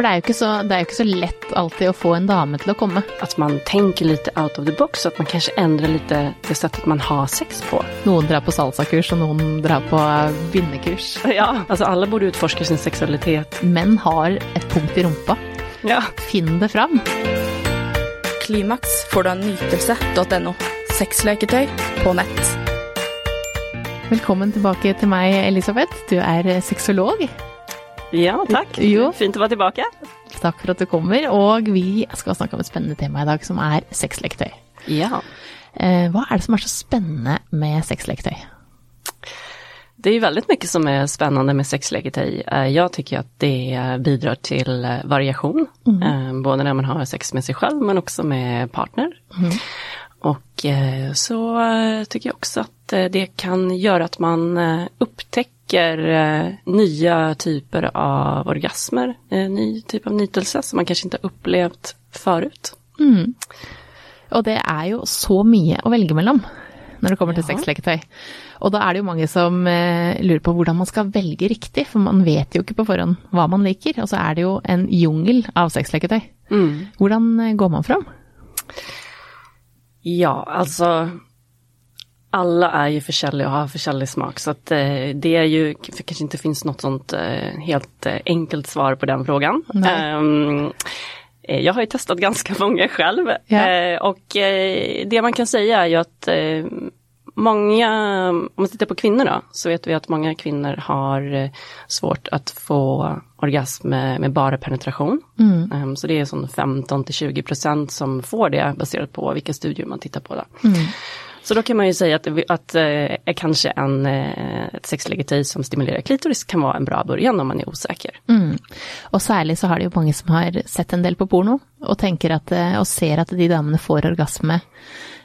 For det er, jo ikke så, det er jo ikke så lett alltid å få en dame til å komme. At man tenker litt out of the box, at man kanskje endrer litt det sättet man har sex på. Noen drar på salsakurs, og noen drar på bindekurs. Ja, altså alle borde utforske sin seksualitet. Menn har et punkt i rumpa. Ja. Finn det fram. Klimaks får du av nytelse.no. Sexleketøy på nett. Velkommen tilbake til meg, Elisabeth. Du er sexolog. Ja, takk. Jo. Fint å være tilbake. Takk for at du kommer. Og vi skal snakke om et spennende tema i dag, som er sexleketøy. Ja. Eh, hva er det som er så spennende med sexleketøy? Det är ju väldigt mycket som är spännande med sexleketøy. Jeg Jag tycker att det bidrar til variasjon, variation, eh, både når man har sex med seg selv men også med partner. Mm. Og så eh, tycker også at... eh, det kan gjøre at man opptekker upptäcker eh, typer av orgasmer, eh, ny typ av nytelse som man kanskje ikke har upplevt Mm. Og det er jo så mye å velge mellom når det kommer til Ja. sexleketøy. Og da er det jo mange som eh, lurer på hvordan man skal velge riktig, for man vet jo ikke på forhånd hva man liker. Og så er det jo en jungel av sexleketøy. Hvordan eh, går man fram? Ja, alltså alla är ju forskjellige och har forskjellig smak så att eh, det är ju, kanske inte finns något sånt eh, helt eh, enkelt svar på den frågan. Um, jag har ju testat ganska många själv yeah. och det man kan säga är ju att många, om man tittar på kvinnor då, så vet vi att många kvinnor har svårt att få orgasm med, med bara penetration. Ehm, så det är sån 15 till 20 procent som får det baserat på vilka studier man tittar på. Då. Så då kan man ju säga att, att eh, kanske en, eh, ett sexlegetöj som stimulerer klitoris kan være en bra början om man er osäker. Mm. Og særlig så har det jo mange som har sett en del på porno, og at, og ser at de damene får orgasme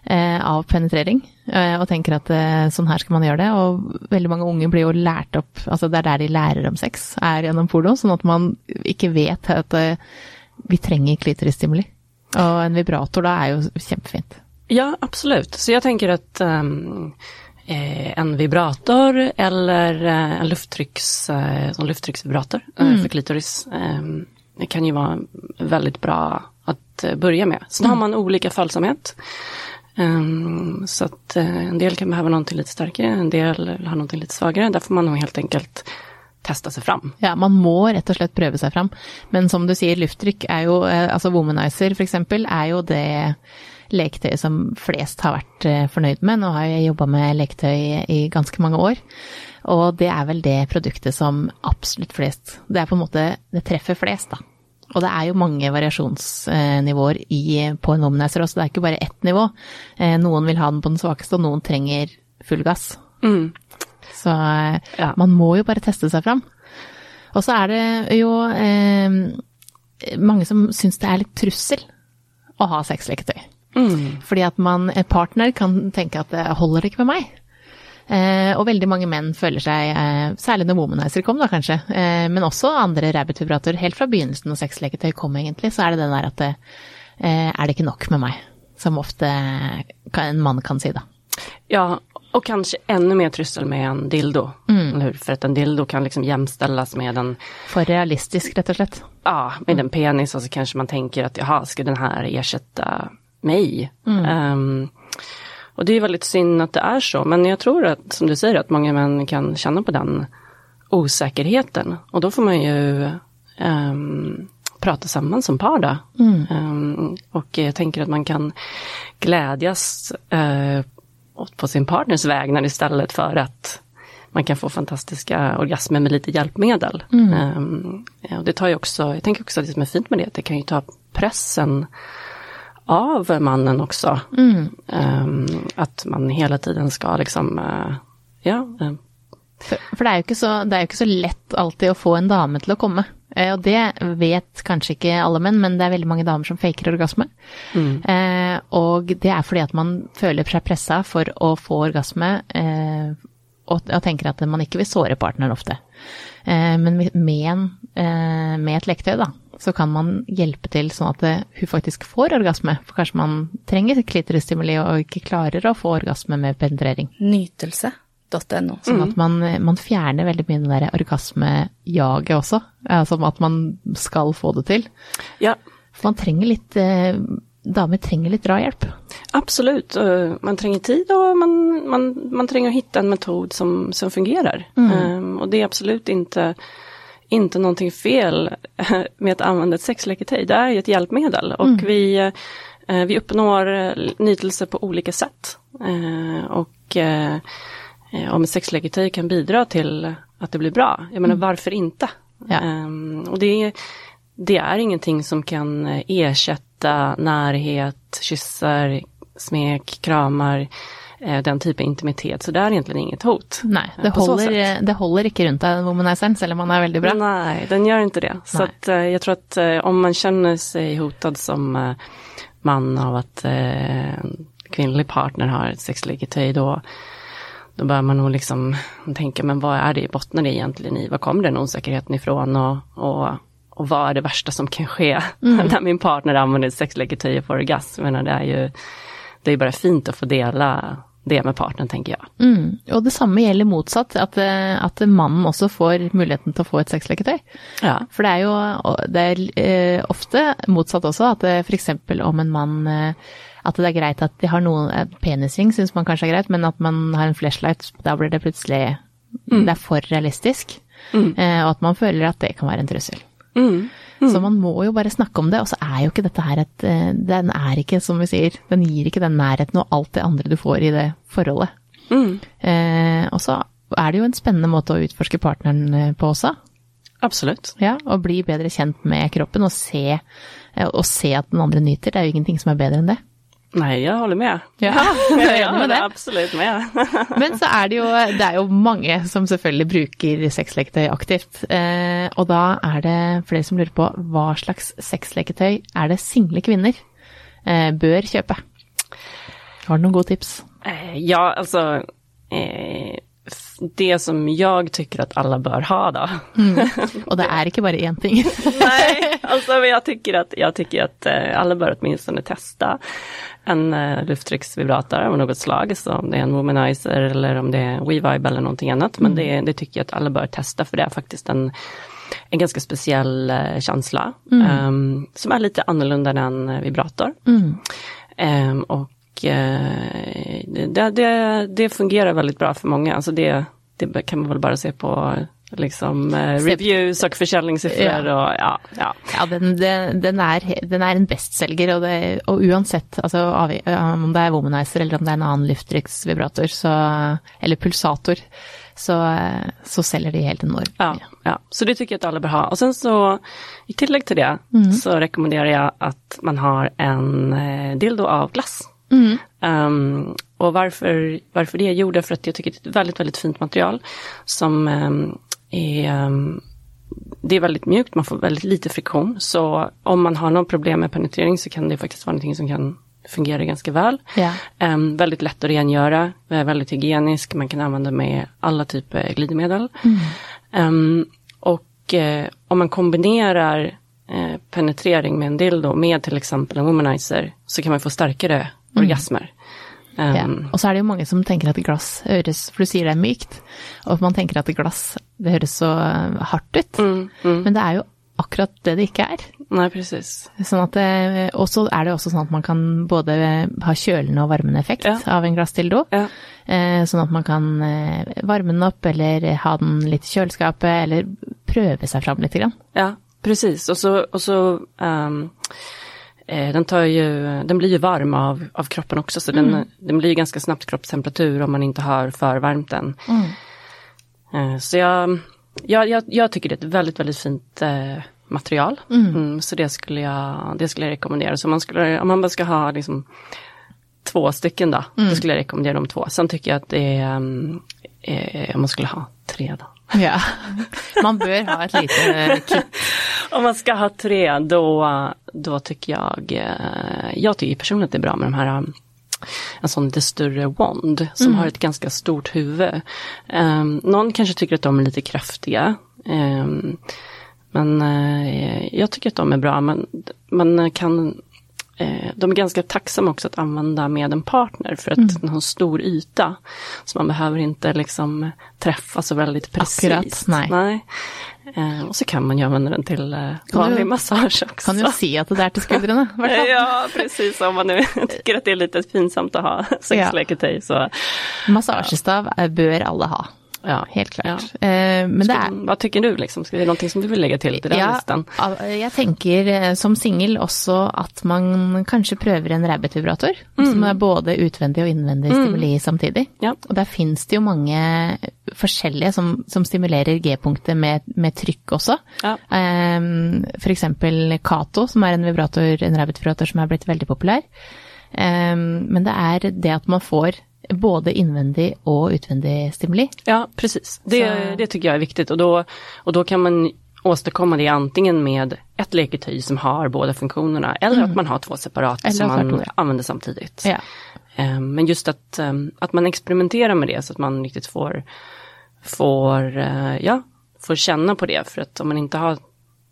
eh, av penetrering, eh, og tenker at eh, sånn her skal man gjøre det. Og veldig mange unge blir jo lært opp, altså det er der de lærer om sex, er gjennom porno, sånn at man ikke vet at eh, vi trenger klitorisstimuli. Og en vibrator da er jo kjempefint. Ja, absolut. Så jag tänker att ehm, eh, en vibrator eller eh, en lufttrycks, eh, som lufttrycksvibrator eh, för klitoris det kan ju vara väldigt bra att begynne börja med. Sen har man olika följsamhet. Ehm, så att en del kan behöva någonting lite starkare, en del har någonting lite svagare. Där får man nog helt enkelt testa seg fram. Ja, man må rett og slett prøve seg fram. Men som du sier, lufttrykk er jo, altså Womanizer for eksempel, er jo det leketøyet som flest har vært eh, fornøyd med. Nå har jeg jobba med leketøy i ganske mange år, og det er vel det produktet som absolutt flest Det er på en måte Det treffer flest, da. Og det er jo mange variasjonsnivåer i, på en womanizer også, det er ikke bare ett nivå. Eh, Noen vil ha den på den svakeste, og noen trenger full gass. Så eh, Ja. man må jo bare teste seg fram. Og så er det jo eh, mange som syns det er litt trussel å ha sexleketøy. Fordi at man, partner kan tenke at det holder ikke med meg. Eh, og veldig mange menn føler seg, eh, særlig når Womanizer kom da kanskje, eh, men også andre rabbit-vibratorer, helt fra begynnelsen når sexleketøy kom egentlig, så er det den der at det, eh, er det ikke nok med meg? Som ofte en mann kan si da. Ja, og kanskje enda mer trussel med en dildo. Eller hur? at en dildo kan liksom jämställas med en For realistisk, rett og slett. ja, med en penis og så kanskje man tenker at jaha, skal den her ersätta mig? Ehm, och det är väldigt synd att det är så, men jag tror att, som du säger, att många män kan känna på den osäkerheten. Och då får man ju um, prata samman som par då. Ehm, och jag tänker att man kan glädjas uh, på sin partners vägnar istället för att man kan få fantastiska orgasmer med lite hjälpmedel. Mm. Um, och det tar ju också, jag tänker också att det som är fint med det, att det kan ju ta pressen av mannen också. Um, at man hele tiden skal liksom, uh, ja, Um. For, for det er så, det er jo ikke så lett alltid å få en dame til å komme. Eh, og det vet kanskje ikke alle menn, men det er veldig mange damer som faker orgasme. Eh, og det er fordi at man føler seg pressa for å få orgasme, eh, og, tenker at man ikke vil såre partneren ofte. Eh, men med, en, eh, med et leketøy, da, så kan man hjelpe til sånn at eh, hun faktisk får orgasme. For kanskje man trenger klitorisstimuli og ikke klarer å få orgasme med penetrering. Nytelse.no. Sånn at man, man fjerner veldig mye det der orgasmejaget også. Altså at man skal få det til. Ja, For man trenger litt eh, Damer trenger litt drahjelp. Absolutt. Eh, Man trenger tid og man, man, man trenger å finne en metod som, som fungerer. Mm. Um, og det er absolutt inte, inte någonting fel med att använda ett sexleketøy. Det är ju ett hjälpmedel och vi, eh, vi uppnår eh, nytelse på olika sätt. Og och eh, eh, om ett sexleketøy kan bidra till att det blir bra, jag menar varför inte? Ja. Ehm, och det är, det är ingenting som kan eh, ersätta närhet, kyssar, smek, kramar, eh, den type intimitet. Så det er egentlig inget hot. Nei, det Eh, holder, det holder ikke rundt deg, womanizeren, selv om man er veldig bra. Nei, den gjør ikke det. Så at, eh, tror att eh, om man kjenner seg hotet som mann av at eh, en kvinnlig partner har et sexleketøy, da da bør man jo liksom tenke, men hva er det i botten egentlig i? Hva kommer den usikkerheten ifrån? Og, og, og, hva er det verste som kan skje mm. når min partner anvender sexleketøy för orgasm? Jag menar, det er ju det er bare fint å få dele det med partneren, tenker jeg. Mm. Og det samme gjelder motsatt, at, eh, at mannen også får muligheten til å få et sexleketøy. Ja. For det er jo det er eh, ofte motsatt også, at f.eks. om en mann eh, At det er greit at de har noen Penisring syns man kanskje er greit, men at man har en flashlight, da blir det plutselig Det er for realistisk. Mm. og at man føler at det kan være en trussel. Mm. Så man må jo bare snakke om det, og så er jo ikke dette her et eh, Den er ikke, som vi sier, den gir ikke den nærheten og alt det andre du får i det forholdet. Mm. Eh, og så er det jo en spennende måte å utforske partneren eh, på også. Absolutt. Ja, og bli bedre kjent med kroppen og se, eh, og se at den andre nyter. Det er jo ingenting som er bedre enn det. Nei, jeg holder med. Ja, ja jeg er med det. absolutt med. Men så er det jo, det er jo mange som selvfølgelig bruker sexleketøy aktivt. Eh, og da er det flere som lurer på hva slags sexleketøy er det single kvinner eh, bør kjøpe? Har du noen gode tips? Eh, Ja, altså eh, det som jeg tycker at alle bør ha då. Og det er ikke bare én ting. Nei, altså men jag tycker att, jag tycker att eh, alla bör åtminstone testa en uh, lufttrycksvibrator av något slag, så om det är en womanizer eller om det är WeVibe eller någonting annat. Men det, det tycker jag att alla bör testa för det är faktiskt en, en ganska speciell uh, känsla um, som är lite annorlunda än eh, vibrator. Mm. Um, och eh, det, det, det fungerar väldigt bra för många. Alltså det, det kan man väl bara se på liksom, eh, reviews och försäljningssiffror. Ja. Och, ja, ja. Ja, den, den, den, er, den er en bestselger, og, og uansett altså, om det er womanizer eller om det er en annen lufttrykksvibrator, eller pulsator, så, så selger de helt enormt. Ja, ja, så det tycker jag att alla bör ha. Och sen så i tillägg till det så rekommenderar jag att man har en eh, dildo av glass. Mm. Um, och varför, varför det? Jo, därför att jag tycker det är ett väldigt, väldigt fint material som um, är um, det är väldigt mjukt, man får väldigt lite friktion. Så om man har någon problem med penetrering så kan det faktiskt vara någonting som kan fungera ganska väl. Yeah. Um, väldigt lätt att rengöra, eh, väldigt hygienisk, man kan använda med alla typer glidmedel. Um, och uh, om man kombinerar uh, penetrering med en dildo med till exempel en womanizer så kan man få starkare orgasmer. Ja. Ehm, Og så er det jo mange som tenker at glass høres For du sier det er mykt, og man tenker at glass det høres så hardt ut. mm, mm. Men det er jo akkurat det det ikke er. Nei, precis. Sånn det, og så er det også sånn at man kan både ha kjølende og varmende effekt Ja. av en glassdildo. Ja. Eh, sånn at man kan eh, varme den opp, eller ha den litt i kjøleskapet, eller prøve seg fram litt. Grann. Ja, precis. Og så, eh, den, tar ju, den blir ju varm av, av kroppen också, så den, den blir ju ganska snabbt kroppstemperatur om man inte har förvärmt den. Mm. så jag, jag, jag, jag tycker det är ett väldigt, väldigt fint eh, material. Mm, så det skulle, jag, det skulle jag rekommendera. Så man, skulle, om man bara ska ha liksom, två stycken då, då skulle jag rekommendera de två. Sen tycker jag att det är, eh, om man skulle ha tre då. Ja. Man bør ha et lite kit. Om man ska ha tre då, då tycker jag, eh, jag tycker personligen att det är bra med de här um, en sån lite större wand som har ett ganska stort huvud. Um, någon kanske tycker att de är lite kraftiga. Um, men uh, jag tycker att de är bra. men man kan eh, de är ganska tacksamma också att använda med en partner för att Mm. den har en stor yta. Så man behöver inte liksom träffa så väldigt precis. Akkurat, nej. Eh, och så kan man ju använda den till eh, vanlig du- massage också. Kan jo si at det til skuldrene, i hvert fall. Ja, precis. Om man nu tycker att det är lite pinsamt att ha sexleketøy så Massagestav eh, bør alle ha. Ja. Helt klart. Eh, men det er Skal, tenker du liksom? Skal det noe som du vil legge til til den ja, listen? jeg tenker eh, som singel også at man kanskje prøver en rabbit-vibrator, som er både utvendig og innvendig stimuli samtidig. Ja. Og der fins det jo mange forskjellige som, som stimulerer G-punktet med, med trykk også. Ja. Um, for eksempel Cato, som er en vibrator, en rabbit-vibrator som er blitt veldig populær. Ehm, men det er det at man får både innvendig og utvendig stimuli. Ja, precis. Det, det tycker jag är viktigt och då, och då kan man åstadkomma det antingen med ett leketyg som har båda funktionerna eller att man har två separata Eller som man tvärtom, ja. använder samtidigt. Ja. Eh, Men just att, eh, att man experimenterar med det så att man riktigt får, får, eh, ja, får känna på det. För att om man inte har,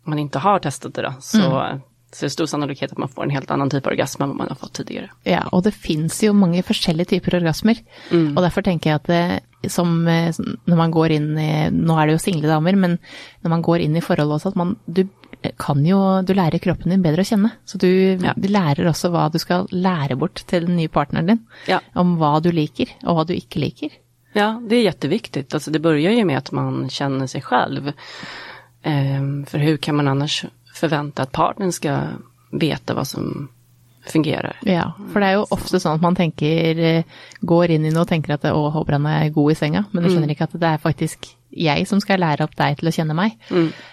man inte har testat det då, så, så det er stor sannolikhet at man får en helt annen typ av enn man har fått tidligere. Ja, og det fins jo mange forskjellige typer orgasmer. Og derfor tenker jeg at det, som eh, når man går inn i Nå er det jo single damer, men når man går inn i forhold også, at man Du kan jo Du lærer kroppen din bedre å kjenne. Så du, Ja. du lærer også hva du skal lære bort til den nye partneren din. Ja. Om hva du liker, og hva du ikke liker. Ja, det er kjempeviktig. Altså, det börjar jo med at man kjenner seg selv. Um, for hvordan kan man annars förvänta att partnern ska veta vad som fungerer. Ja, for det er jo ofte sånn at man tenker eh, Går inn i noe og tenker at å, håper han er god i senga, men du skjønner ikke at det er faktisk jeg som skal lære opp deg til å kjenne meg.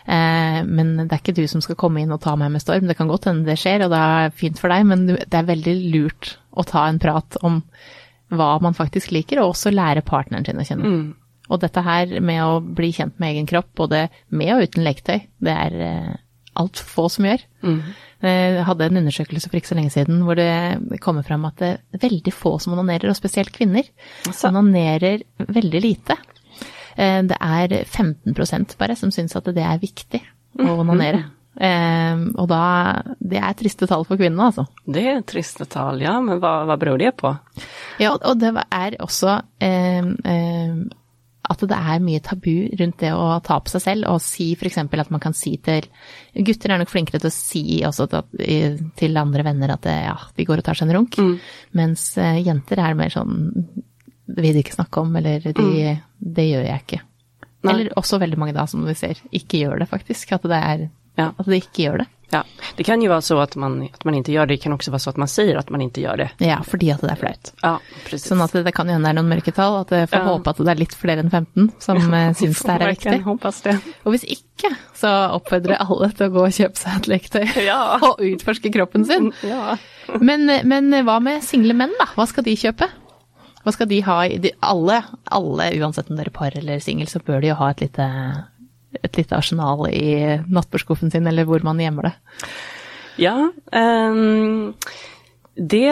Eh, men det er ikke du som skal komme inn og ta meg med storm. Det kan godt hende det skjer, og det er fint for deg, men det er veldig lurt å ta en prat om hva man faktisk liker, og også lære partneren sin å kjenne. Og dette her med å bli kjent med egen kropp, både med og uten leketøy, det er eh, altfor få som gjør. Jeg hadde en undersøkelse for ikke så lenge siden hvor det kommer fram at det er veldig få som onanerer, og spesielt kvinner. altså. Onanerer veldig lite. Eh, Det er 15% bare som syns at det er viktig å onanere. Eh, Og da Det er triste tall for kvinnene, altså. Det er triste tall, ja, men hva, hva beror det på? Ja, og det er også eh, eh, at det er mye tabu rundt det å ta på seg selv, og si f.eks. at man kan si til Gutter er nok flinkere til å si også til, andre venner at ja, de går og tar seg en runk, mens eh, jenter er mer sånn Det vil de ikke snakke om, eller de, det gjør jeg ikke. Nei. Eller også veldig mange da, som vi ser, ikke gjør det faktisk. At det er Ja. At de ikke gjør det. Ja, det kan ju vara så att man, att man inte gör det, det kan också vara så att man säger att man inte gör det. Ja, fordi at det er flaut. Ja, precis. Sånn at det, kan jo hende det er noen mørketall, at jeg får Ja. håpe at det er litt flere enn 15 som uh, syns det her er viktig. hoppas det. Og hvis ikke, så oppfordrer jeg alle til å gå og kjøpe seg et leketøy Ja. og utforske kroppen sin. Ja. Men, men hva med single menn, da? Hva skal de kjøpe? Hva skal de ha i de, alle, alle, uansett om dere er par eller singel, så bør de jo ha et lite, et lite arsenal i nattbordskuffen sin, eller hvor man gjemmer det. Ja, um, det...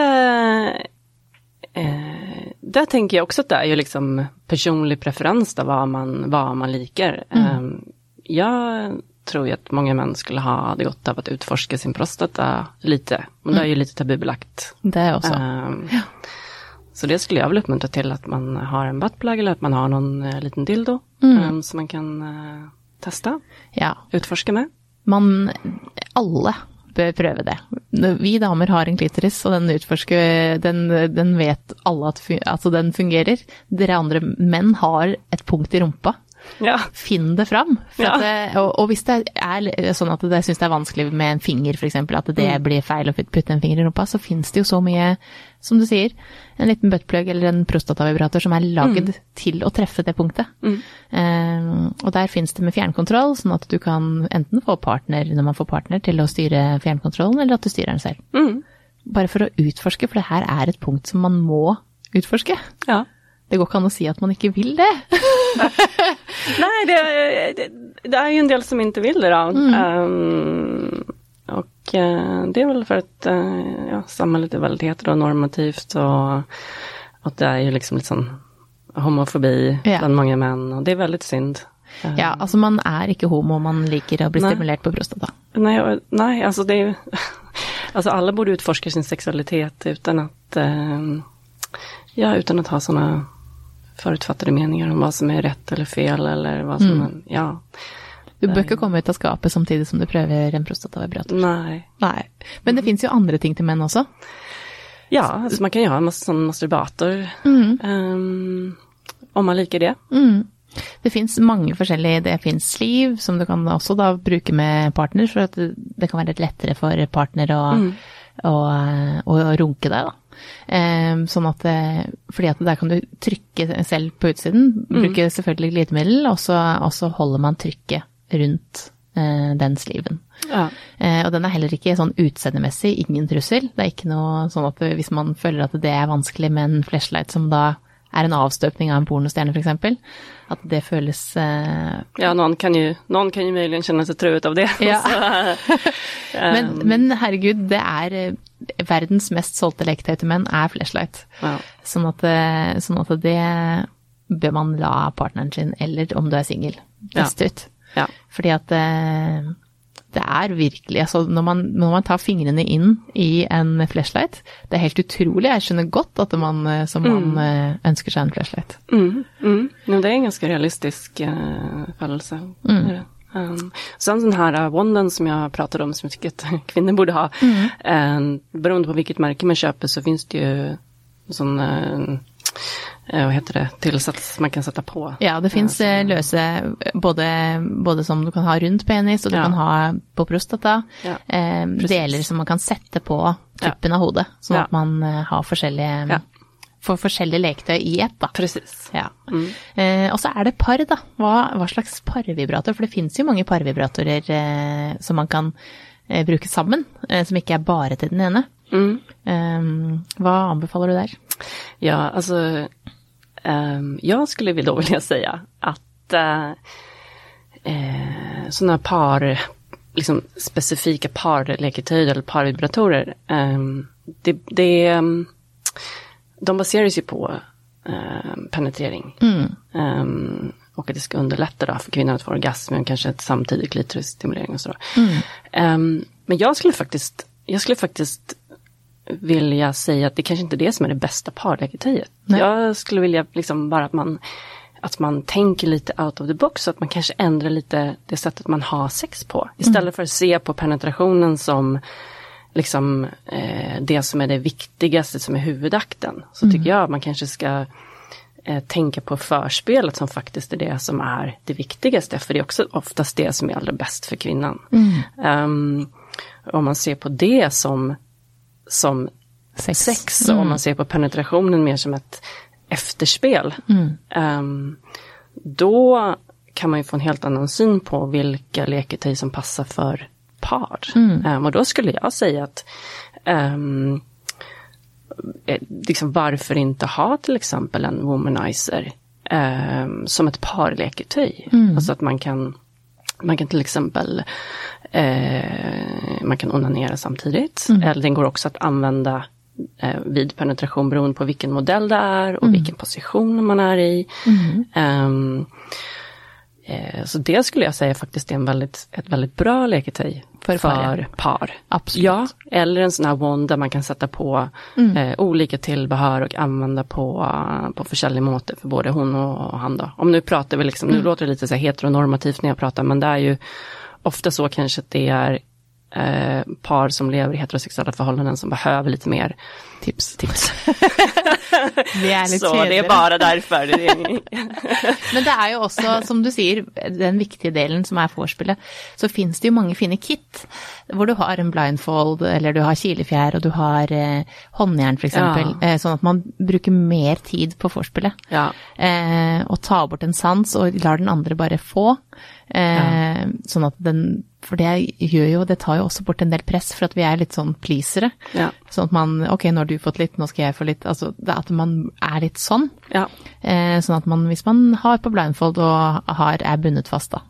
Eh, där tänker jag också att det er ju liksom personlig preferens av vad man, vad man liker. Mm. Um, jeg tror ju att många män skulle ha det godt av å utforske sin prostata lite. Men det er jo litt tabubelagt. Det også. ja. Så det skulle jeg vel oppmuntre til, at man har en buttplug eller at man har noen uh, liten dildo ehm, som man kan eh, testa, Ja. Utforske med. man alle bør prøve det. Vi damer har en klitoris, og den utforsker Den, den vet alle at altså den fungerer. Dere andre menn har et punkt i rumpa. Ja. Finn det fram. Ja. det, og, og hvis det er sånn at jeg syns det er vanskelig med en finger, f.eks., at det blir feil å putte en finger i rumpa, så fins det jo så mye, som du sier, en liten buttplug eller en prostatavibrator som er lagd til å treffe det punktet. Eh, og der fins det med fjernkontroll, sånn at du kan enten få partner når man får partner til å styre fjernkontrollen, eller at du styrer den selv. Mm. Bare for å utforske, for det her er et punkt som man må utforske. Ja. Det går ikke an å si at man ikke vil det. Nei, det, det, det er jo en del som ikke vil det da. Mm. Um, og det er vel for at eh, ja, samhället är og heteronormativt og at det er jo liksom litt sånn homofobi Ja. blant mange menn, og det er veldig synd. Eh, Ja, altså man er ikke homo, man liker å bli Nei. stimulert på prostata. Nei, nei altså det er jo Alltså alla borde utforska sin sexualitet utan att, eh, ja, utan att ha sådana förutfattade meninger om hva som er rett eller fel eller hva som, Mm. ja, Du bør ikke komme ut av skapet samtidig som du prøver en prostatavibrator. Nei. Nei. Men det fins jo andre ting til menn også. Ja, altså man kan jo ha en sånn masturbator masturbator. um, om man liker det. Mm. Det fins mange forskjellige Det fins liv, som du kan også da bruke med partner, for at det, det kan være litt lettere for partner å, å, å runke deg, da. Ehm, sånn at Fordi at der kan du trykke selv på utsiden. Bruke selvfølgelig glidemiddel, og så, og så holder man trykket rundt eh, den sliven. Ja. Eh, og den er heller ikke sånn utseendemessig ingen trussel. Det er ikke noe sånn at hvis man føler at det er vanskelig med en flashlight som da er en avstøpning av en pornostjerne f.eks., at det føles uh... Ja, noen kan, jo, noen kan jo muligens kjenne seg truet av det. Ja. Så, men, ehm, men herregud, det er eh, verdens mest solgte leketøy til menn er flashlight. ja. Sånn at, eh, sånn at det bør man la partneren sin, eller om du er singel, Ja. ut. ja. Fordi at det, det er virkelig altså når man, når man tar fingrene inn i en flashlight, det er helt utrolig. Jeg skjønner godt at man eh, som man eh, ønsker seg en flashlight. Mm, mm. Ja, det er en ganske realistisk uh, følelse. Mm. Um, sen den her wonden som jeg prater om som jeg tycker kvinner borde ha. Mm. Um, beroende på hvilket merke man kjøper, så fins det jo sån, uh, uh, vad heter det, tillsats man kan sette på. Ja, det fins Ja, løse både, både som du kan ha rundt penis, og du Ja. kan ha på prostata. Ja, eh, deler som man kan sette på tuppen av hodet, sånn at man eh, har forskjellige, får forskjellige leketøy i ett, da. Precis. Ja. Mm. Eh, og så er det par, da. Hva, hva slags parvibrator? For det finnes jo mange parvibratorer eh, som man kan eh, bruke sammen, eh, som ikke er bare til den ene. Mm. Eh, hva anbefaler du der? Ja, alltså ehm, jag skulle då vilja säga att uh, eh, sådana par, liksom specifika parleketöjer eller parvibratorer, ehm, det, det, ehm, de baseras ju på ehm, penetrering. Mm. Ehm, och att det ska underlätta då för kvinnan att få orgasm, men kanske samtidig klitorisstimulering och sådär. Mm. Ehm, men jag skulle faktiskt, jag skulle faktiskt vilja säga att det kanske inte är det som är det bästa parläketiet. Jag skulle vilja liksom bara att man, att man tänker lite out of the box, så att man kanske ändrar lite det sättet man har sex på. Istället för att se på penetrationen som liksom eh, det som är det viktigaste som är huvudakten. Så tycker jag att man kanske ska eh, tänka på förspelet som faktiskt är det som är det viktigaste. För det är också oftast det som är allra bäst för kvinnan. Ehm, om man ser på det som, som Sex. sex mm. om man ser på penetrationen mer som ett efterspel. um, då kan man ju få en helt annan syn på vilka leketøy som passar för par. Ehm, och då skulle jag säga att um, eh, liksom varför inte ha till exempel en womanizer um, som ett Mm. Alltså att man kan, man kan till exempel eh, man kan onanera samtidigt. Eller den går också att använda eh, vid penetration beroende på vilken modell det är och vilken position man är i. Mm. eh, så det skulle jag säga faktiskt är en väldigt, ett väldigt bra leketej För för, par. Absolut. Ja, eller en sån här wand där man kan sätta på eh, olika tillbehör och använda på, på försäljning måte för både hon och han då. Om nu pratar vi liksom, nu låter det lite så här heteronormativt när jag pratar, men det är ju ofta så kanske att det är eh, par som lever i heterosexuella förhållanden som behöver lite mer Tips. tips. Vi er litt så det er bare bara därför. Det är, Men det er jo også, som du sier, den viktige delen som er vorspielet, så finnes det jo mange fine kit, hvor du har en blindfold, eller du har kilefjær, og du har eh, håndjern f.eks., Ja. eh, sånn at man bruker mer tid på vorspielet. ja. Eh, og tar bort en sans og lar den andre bare få. Eh, Sånn at den For det gjør jo, det tar jo også bort en del press, for at vi er litt sånn pleasere. Ja. Sånn at man Ok, nå har du fått litt, nå skal jeg få litt. Altså det at man er litt sånn. ja. Eh, sånn at man, hvis man har på blindfold og har, er bundet fast, da,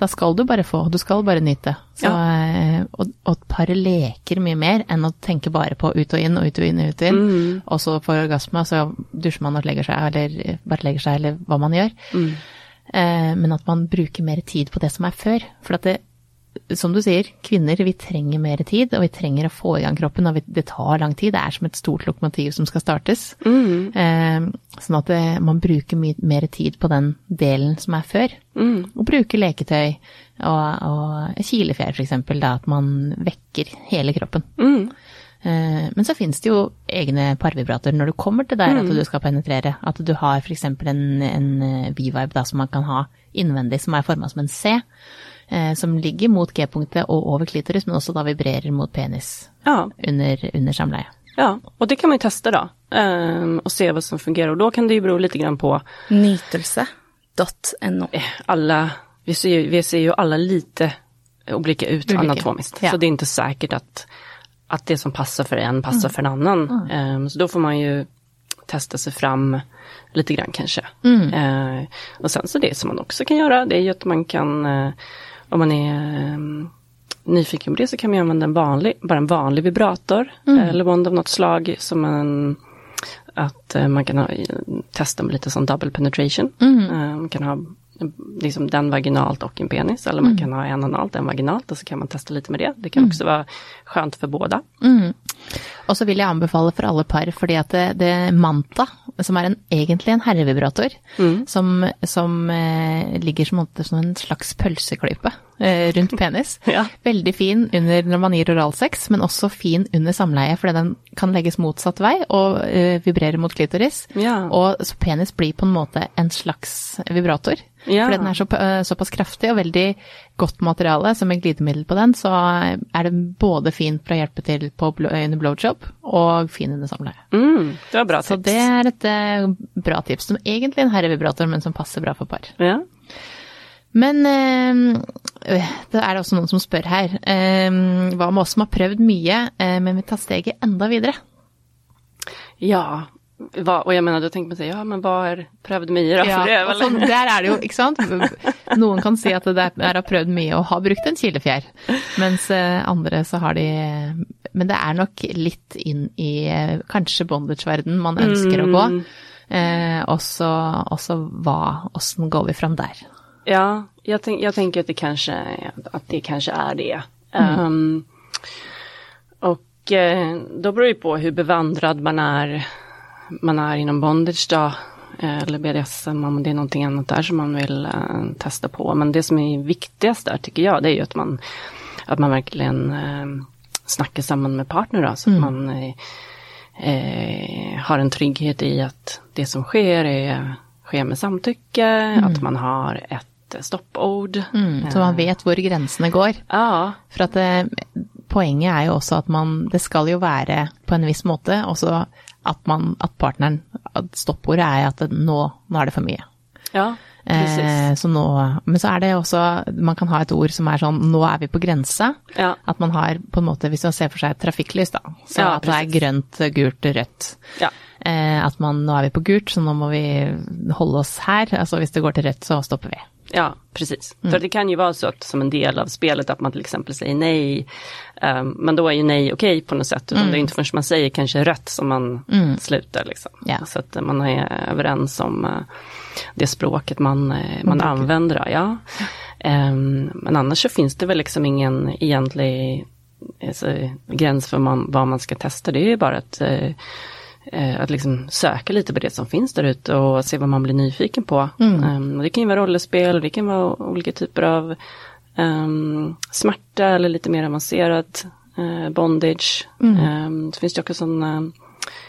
da skal du bare få, du skal bare nyte. Så, ja. og, og paret leker mye mer enn å tenke bare på ut og inn og ut og inn og ut og inn. Og så får orgasme, så dusjer man og legger seg, eller bare legger seg, eller hva man gjør. Eh, men at man bruker mer tid på det som er før. For at det, som du sier, kvinner vi trenger mer tid, og vi trenger å få i gang kroppen. Og det tar lang tid. Det er som et stort lokomotiv som skal startes. Eh, sånn at det, man bruker mye mer tid på den delen som er før. Og bruker leketøy og, og kilefjær f.eks. Da at man vekker hele kroppen. Eh, men så finnes det jo egne parvibratorer når du kommer til der at du skal penetrere. At du har f.eks. en, en V-vibe da som man kan ha innvendig, som er forma som en C. eh, Som ligger mot G-punktet og over klitoris, men også da vibrerer mot penis Ja, under, under samleie. ja, og det kan man jo teste, da. Um, og se hva som fungerer. Og da kan det jo bero litt grann på Nytelse.no. eh, vi ser, ju, vi ser jo alle lite ulike ut ulike. anatomisk, ja. Så det er ikke sikkert at, at, det som passer for en passer mm. for en annen. Mm. Um, så da får man jo teste seg fram litt grann kanskje. Mm. Uh, og sen så det som man også kan gjøre, det er jo at man kan, eh, om man är eh, nyfiken på det så kan man använda en vanlig, bara en vanlig vibrator. mm. Eller bond av något slag som en att eh, man kan ha, testa med lite sån double penetration. Eh, man kan ha liksom den vaginalt och en penis. Eller man kan ha en analt, en vaginalt och så kan man testa lite med det. Det kan också vara skönt för båda. Og så vil jeg anbefale for alle par, fordi at det, det Manta, som er en, egentlig en herrevibrator, som, som eh, ligger som, som en slags pølseklype rundt penis. Ja. Veldig fin under når man gir oralsex, men også fin under samleie, fordi den kan legges motsatt vei og uh, vibrere mot klitoris. Ja. Og så penis blir på en måte en slags vibrator. Ja. Fordi den er så, uh, såpass kraftig og veldig godt materiale, så med glidemiddel på den, så er det både fint for å hjelpe til på bl under blowjob, og fin under samleie. Mm, det var bra tips. Så det er et uh, bra tips, som egentlig er en herrevibrator, men som passer bra for par. Ja. Men øh, det er det også noen som spør her. Øh, hva med oss som har prøvd mye, øh, men vil ta steget enda videre? ja. og jeg mener du tenker tänker å si ja men vad prøvd mye, da? Ja, För det sånn, der er det jo, ikke sant. Noen kan si at det er har prøvd mye og har brukt en kilefjær, mens eh, andre så har de Men det er nok litt inn i eh, kanskje bondage-verden man ønsker å gå. Eh, og så og så hva, åssen går vi fram der? Ja, jag, tänk, jag tänker att det kanske, att det kanske är det. Ehm, och eh, då beror det på hur bevandrad man är, man är inom bondage då. eh, Eller BDSM om det är någonting annat där som man vill eh, testa på. Men det som är viktigast där tycker jag det är ju att man, att man verkligen eh, snackar samman med partner då, så att man eh, eh, har en trygghet i att det som sker är, sker med samtycke, att man har ett eh, stoppord. Mm, så man vet hvor grensene går. Ja, For at det, poenget er jo også at man Det skal jo være på en viss måte, også at man At partneren at Stoppordet er at det, nå, nå er det for mye. ja. Eh, så nå, men så er det også Man kan ha et ord som er sånn Nå er vi på grensa. Ja. At man har på en måte Hvis man ser for seg et trafikklys, da. Så Ja, at det er grønt, gult, rødt. Ja. Eh, at man Nå er vi på gult, så nå må vi holde oss her. Altså hvis det går til rødt, så stopper vi. Ja, precis. För det kan ju vara så att som en del av spelet att man till exempel säger nej. um, men då är ju nej okej på något sätt. Utan det är inte förrän man säger kanske rätt som man slutar. Liksom. Yeah. Så att man är överens om uh, det språket man, uh, man använder. Ja. Um, men annars så finns det väl liksom ingen egentlig alltså, gräns för man, vad man ska testa. Det är ju bara att eh, eh, att liksom söka lite på det som finns där ute och se vad man blir nyfiken på. Mm. och det kan ju vara rollspel, det kan vara olika typer av um, smärta eller lite mer avancerat uh, bondage. Ehm, så finns det också sådana um,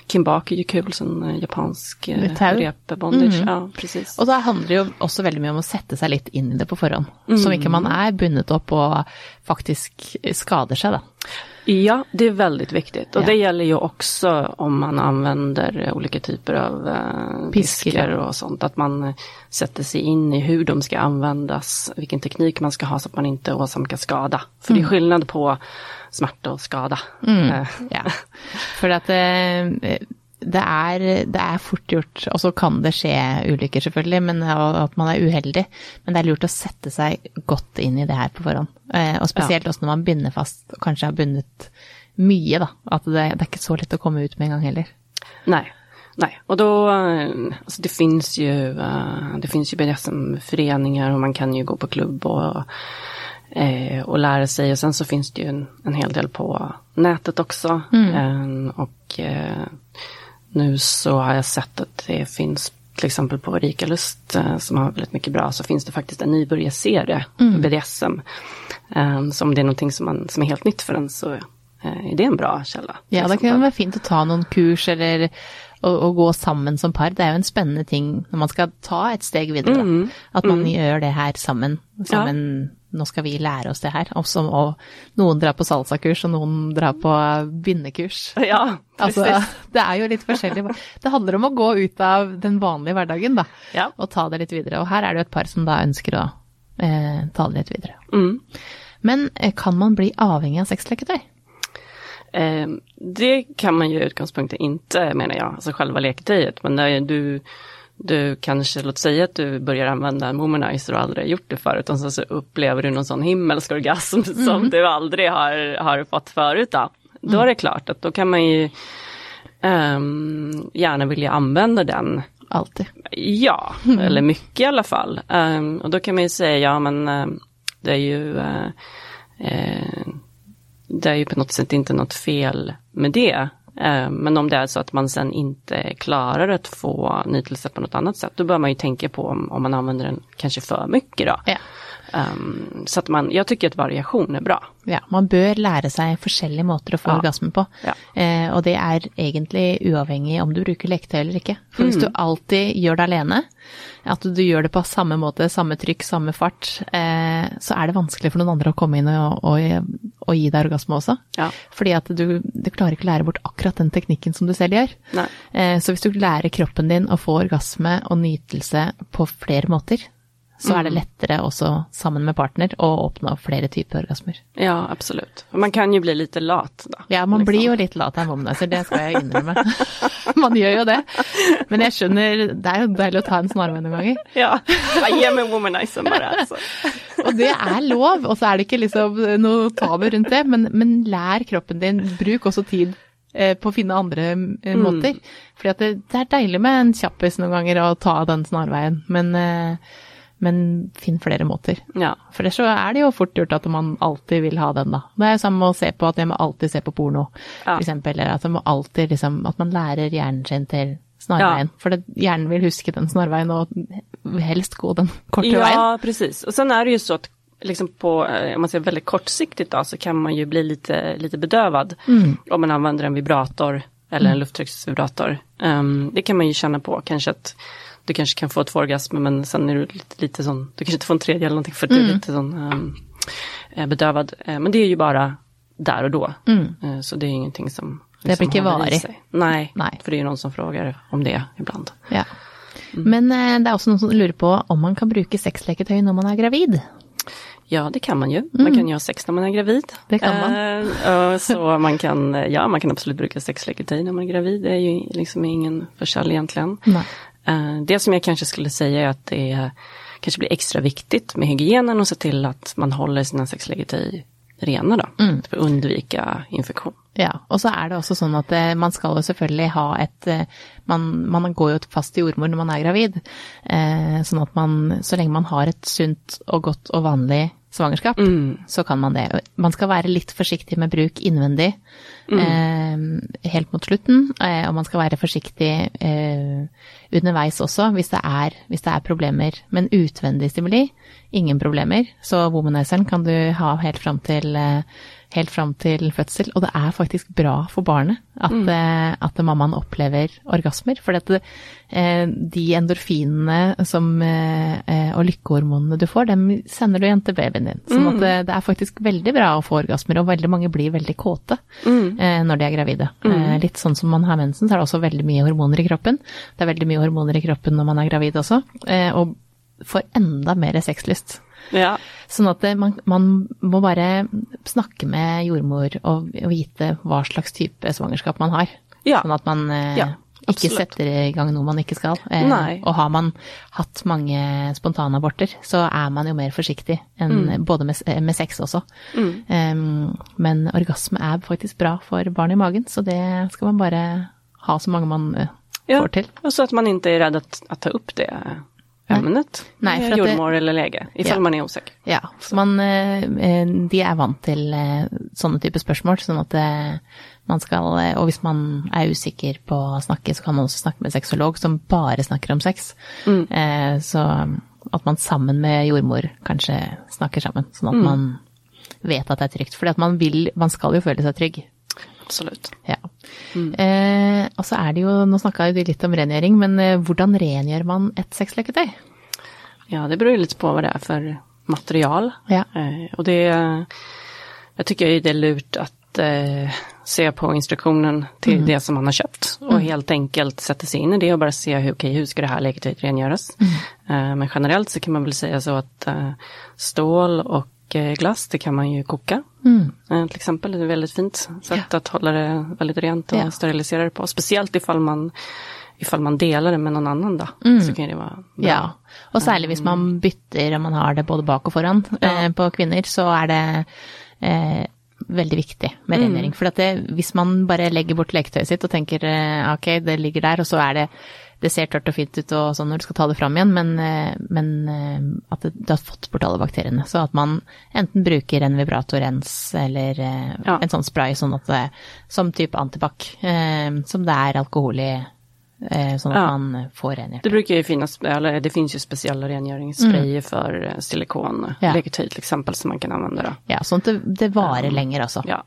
Kimbaki är ju kul, sån eh, japansk Med rep-bondage. Ja, precis. Og da handler det jo også veldig mye om å sette seg litt inn i det på forhånd. Så ikke man er bundet opp og faktisk skader seg, da. Ja, det är väldigt viktigt. Och Ja. det gäller ju också om man använder ulike olika typer av eh, Piskor, och sånt. Att man eh, sätter sig in i hur de ska användas, vilken teknik man ska ha så att man inte åsamkar skada. För det är skillnad på smärta och skada. Mm. Ja. For at det, det, er, det er fort gjort, og så kan det skje ulykker selvfølgelig, men, at man er uheldig. Men det er lurt å sette seg godt inn i det her på forhånd. Eh, Og spesielt også når man binder fast, og kanskje har bundet mye, da. At det, det er ikke så lett å komme ut med en gang heller. Nei. Nei, og da altså det fins ju, eh, det jo BDSM-foreninger, og man kan jo gå på klubb og, og lære seg. Og sen så fins det jo en, en hel del på nettet også. Mm. Og eh, nu så har jag sett att det finns till exempel på Rika Lust eh, som har väldigt mycket bra så finns det faktiskt en nybörjarserie, BDSM. Eh, så om det är någonting som, man, som är helt nytt för en så eh, är det en bra källa. Ja, det kan vara fint å ta noen kurs eller å, gå sammen som par. Det er jo en spennende ting når man skal ta et steg videre. Mm. At man gjør det her sammen. sammen Nå skal vi lære oss det her. Også, og noen drar på salsakurs, og noen drar på bindekurs. Ja, precis. Altså, det er jo litt forskjellig. Det handler om å gå ut av den vanlige hverdagen, da. Ja. Og ta det litt videre. Og her er det jo et par som da ønsker å eh, ta det litt videre. Mm. Men eh, kan man bli avhengig av sexleketøy? Eh, det kan man ju i utgangspunktet inte menar jag, alltså själva leketøyet. Men det er ju du, du kanske, låt säga att du börjar använda en womanizer och aldrig gjort det förut. Och så, så upplever du någon sån himmelsk orgasm som du aldrig har, har fått förut. Då, då är det klart att då kan man ju um, gärna vilja använda den Alltid. Ja, eller mycket i alla fall. Um, och då kan man ju säga, ja men ehm, det är ju uh, uh, det är ju på något sätt inte något fel med det. Ehm, men om det är så att man sen inte klarar att få nytelse på något annat sätt, då bör man ju tänka på om, om man använder den kanske för mycket då. Ja. Ehm, så att man, jag tycker att variation är bra. Ja, man bør lære seg forskjellige måter å få Ja. orgasme på. Ja. Eh, og det er egentlig uavhengig om du bruker leketøy eller ikke. For hvis du alltid gjør det alene, at du gjør det på samme måte, samme trykk, samme fart, eh, så er det vanskelig for noen andre å komme inn og, og, og gi deg orgasme også. Ja. Fordi at du, du klarer ikke å lære bort akkurat den teknikken som du selv gjør. Eh, så hvis du lærer kroppen din å få orgasme og nytelse på flere måter, så er det lettere også sammen med partner å oppnå flere typer orgasmer. Ja, absolutt. Og Man kan jo bli litt lat da. Ja, man liksom. blir jo litt lat av womanizer, det skal jeg innrømme. man gjør jo det. Men jeg skjønner, det er jo deilig å ta en snarvei noen ganger. Ja, ge meg womanizer bare. Alltså. Og det er lov, og så er det ikke liksom noe tabu rundt det, men, men lær kroppen din, bruk også tid eh, på å finne andre måter. måter. Fordi at det, det er deilig med en kjappis noen ganger å ta den snarveien, men, eh, men finn flere måter. Ja. For ellers så er det jo fort gjort at man alltid vil ha den, da. Det er jo samme med å se på at jeg må alltid se på porno, Ja. eksempel. Eller at, man må alltid, liksom, at man lærer hjernen sin til snarveien. For det, hjernen vil huske den snarveien og helst gå den korte veien. Ja, precis. Og sen er det jo så at liksom på, eh, om man ser väldigt kortsiktigt då, så kan man ju bli lite, lite bedövad om man använder en vibrator eller en lufttrycksvibrator. Um, det kan man ju känna på, kanske att du kanske kan få et forgasme, men sen är du lite, lite sån, du kanske inte får en tredje eller någonting för att du är lite sån ehm, eh, bedövad. Eh, men det är ju bara där och då. Mm. så det är ingenting som Det blir ikke i varig. sig. Nej, Nej. för det är ju någon som frågar om det ibland. Ja. Men eh, det er også noen som lurer på om man kan bruke sexleketøy når man er gravid. Ja, det kan man ju. Man kan ju ha sex när man är gravid. Mm. Det kan man. Eh, så man kan, eh, ja, man kan absolut bruka sexleketøy när man är gravid. Det är ju liksom ingen förskäll egentligen. Eh, det som jag kanske skulle säga är att det kanske blir extra viktigt med hygienen och se till att man håller sina sexleketøy rena då. Mm. För att undvika infektion. Ja, og så er det også sånn at eh, man skal jo selvfølgelig ha et eh, man, man går jo fast i jordmor når man er gravid. Eh, sånn at man, så lenge man har et sunt og godt og vanlig svangerskap, så kan man det. Man skal være litt forsiktig med bruk innvendig eh, helt mot slutten, eh, og man skal være forsiktig eh, underveis også hvis det, er, hvis det er problemer. Men utvendig stimuli, ingen problemer. Så womanizeren kan du ha helt fram til eh, helt fram til fødsel, og det er faktisk bra for barnet at, eh, at mammaen opplever orgasmer. For eh, de endorfinene som, eh, og lykkehormonene du får, dem sender du igjen til babyen din. Sånn at eh, det er faktisk veldig bra å få orgasmer, og veldig mange blir veldig kåte eh, når de er gravide. Eh, litt sånn som man har mensen, så er det også veldig mye hormoner i kroppen. Det er veldig mye hormoner i kroppen når man er gravid også, eh, og får enda mer sexlyst. Ja, Sånn at man, man må bare snakke med jordmor og, og vite hva slags type svangerskap man har. Ja. Sånn at man eh, Ja, ikke setter i gang noe man ikke skal. Eh, Nei. og har man hatt mange spontanaborter, så er man jo mer forsiktig, enn, Mm. både med, med sex også. Em, men orgasme er faktisk bra for barn i magen, så det skal man bare ha så mange man eh, ja. får til. Og så at man ikke er redd att, att ta opp det att det- jordmor eller lege, ifall Ja. man er usikker. Ja, så man, eh, eh, de er vant til eh, sånne type spørsmål, sånn at man skal, og hvis man er usikker på å snakke, så kan man også snakke med sexolog som bare snakker om sex. Mm. Så at man sammen med jordmor kanskje snakker sammen, sånn at man vet at det er trygt. At man man skal jo føle seg trygg. Absolut. Ja. Eh, og så er det jo, nå snakka du litt om rengjøring, men eh, hvordan rengjør man et sexleketøy? Ja, det beror litt lite på hva det er for material. Ja. Eh, og det, Jeg syns det er lurt at eh, se på instruksjonen til Mm. det som man har kjøpt, og helt enkelt sette seg inn i det og bare se ok, hvordan hur ska det her leketøyet rengjøres. Mm. Eh, men generelt så kan man vel si så att eh, stål och eh, glass, det kan man ju koka. Mm. Eh, till exempel, det är väldigt fint sätt att hålla det väldigt rent och Ja. sterilisera det på. Speciellt ifall man, ifall man delar det med någon annan då. Så kan det vara bra. Ja, og særlig hvis man bytter, og man har det både bak og foran eh, på kvinner, så er det eh, veldig viktig med rengjøring. For at det, hvis man bare legger bort leketøyet sitt og tenker eh, ok, det ligger der, og så er det det ser tørt og fint ut og sånn når du skal ta det fram igjen, men, eh, men eh, at det, du har fått bort alle bakteriene. Så at man enten bruker en vibratorens eller eh, Ja. en sånn spray sånn at det, som type antibac, eh, som det er alkohol i, eh, sånn at Ja. man får rengjort. Det bruker jo finnes, eller det finnes jo spesielle rengjøringssprayer mm. for silikon, Mm. Ja. till som man kan anvende. Da. Ja, sånn at det, det varer lenger, altså. Ja.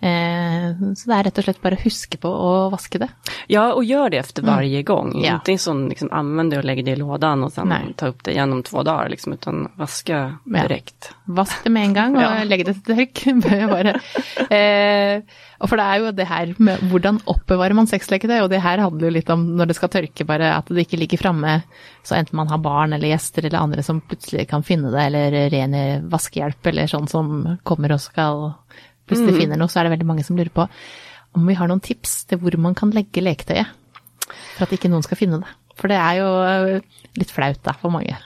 Eh, så det er rett og slett bare å huske på å vaske det. ja, och gör det efter varje gång. Mm. Ja. Inte sån, liksom, använd det och lägg det i lådan och sen Nej. ta upp det igen om två dagar, liksom, utan vaska Ja. direkt. Vask det med en gang, og Ja. legg det til tørk. Eh, og for det er jo det her med hvordan oppbevarer man sexleketøy, og det her handler jo litt om når det skal tørke, bare at det ikke ligger framme, så enten man har barn eller gjester eller andre som plutselig kan finne det, eller ren vaskehjelp eller sånn som kommer og skal plutselig finner noe, så er det veldig mange som lurer på om vi har noen tips til hvor man kan legge leketøyet, for at ikke noen skal finne det. For det er jo eh, litt flaut da, for mange.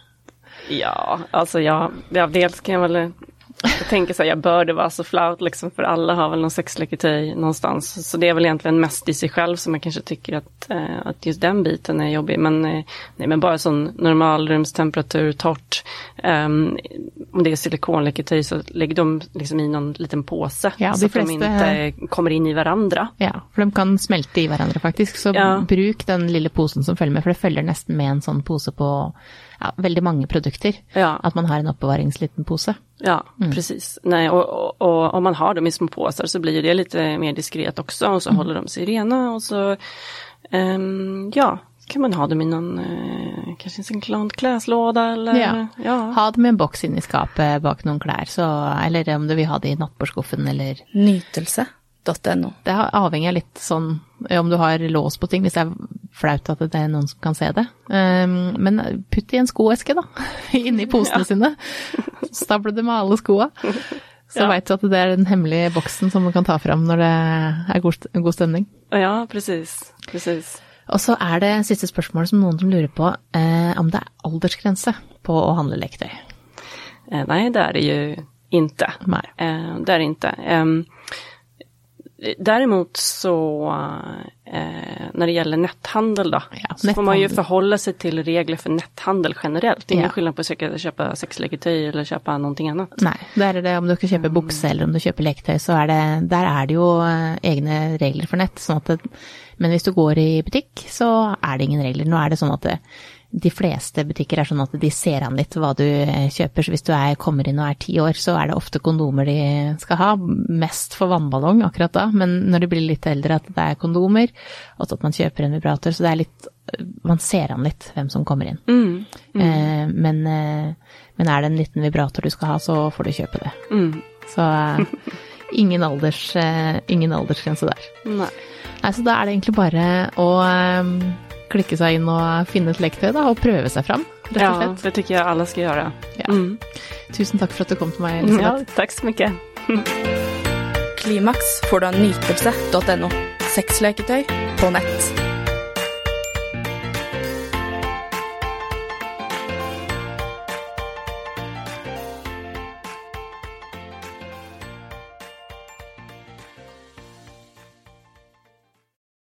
Ja, altså ja. ja, dels kan jeg väl jag tänker så här, jag bör det vara så flaut liksom, för alla har väl någon sexleketej någonstans. Så det är väl egentligen mest i sig själv som jag kanske tycker att, eh, att just den biten är jobbig. Men, eh, nej, men bara sån normalrumstemperatur, torrt. Um, om det är silikonleketej så legger de liksom i någon liten påse. Ja, så de att de flesta- inte kommer in i varandra. Ja, for de kan smelte i hverandre faktisk, så Ja. bruk den lille posen som følger med, for det følger nesten med en sånn pose på ja, veldig mange produkter. Ja. At man har en oppbevaringsliten pose. Ja, Mm. precis. Nej, och, och, och om man har dem i små påsar så blir det lite mer diskret också och så Mm. håller de sig rena och så um, ja, kan man ha dem i någon, kanskje en klant kläslåda eller Ja. ja. Ha dem i en boks inni skapet bak noen klær, så, eller om du vil ha det i nattbordskuffen, eller Nytelse.no. Det avhenger av litt sånn om du har lås på ting, hvis det er flaut at det er noen som kan se det. Um, men putt i en skoeske, da. Inni posene sine. Stable det med alle skoa. Så Ja. veit du at det er den hemmelige boksen som du kan ta fram når det er god, god stemning. Ja, precis. Presis. Og så er det siste spørsmål som noen som lurer på eh, om det er aldersgrense på å handle leketøy. Eh, nej, det er det jo ikke. Nei. Eh, det er det ikke. Ehm, däremot så eh, när det gäller netthandel då, Ja, så får man ju forholde förhålla sig till regler för netthandel generellt. Det är ingen Ja. skillnad på att köpa sexleketøy eller köpa någonting annat. Nei, der er det om du skal kjøpe bukse eller om du kjøper leketøy, så er det Der er det jo eh, egne regler for nett. Sånn det, men hvis du går i butikk, så er det ingen regler. Nå er det sånn at det, de fleste butikker er sånn at de ser an litt hva du eh, kjøper. Så hvis du er, kommer inn og er ti år, så er det ofte kondomer de skal ha. Mest for vannballong akkurat da, men når du blir litt eldre at det er kondomer, og at man kjøper en vibrator. Så det er litt Man ser an litt hvem som kommer inn. Mm. Eh, men, eh, men er det en liten vibrator du skal ha, så får du kjøpe det. Mm. Så eh, ingen, alders, eh, ingen aldersgrense der. Nei. Nei, så da er det egentlig bare å eh, klikke seg inn og finne et leketøy, da, og prøve seg fram, rett og slett. Ja, det tykker jeg alle skal gjøre. Ja. Mm. Tusen takk for at du kom til meg, Elisabeth. Ja, takk så mye. Klimaks får du av nytelse.no. Sexleketøy på nett.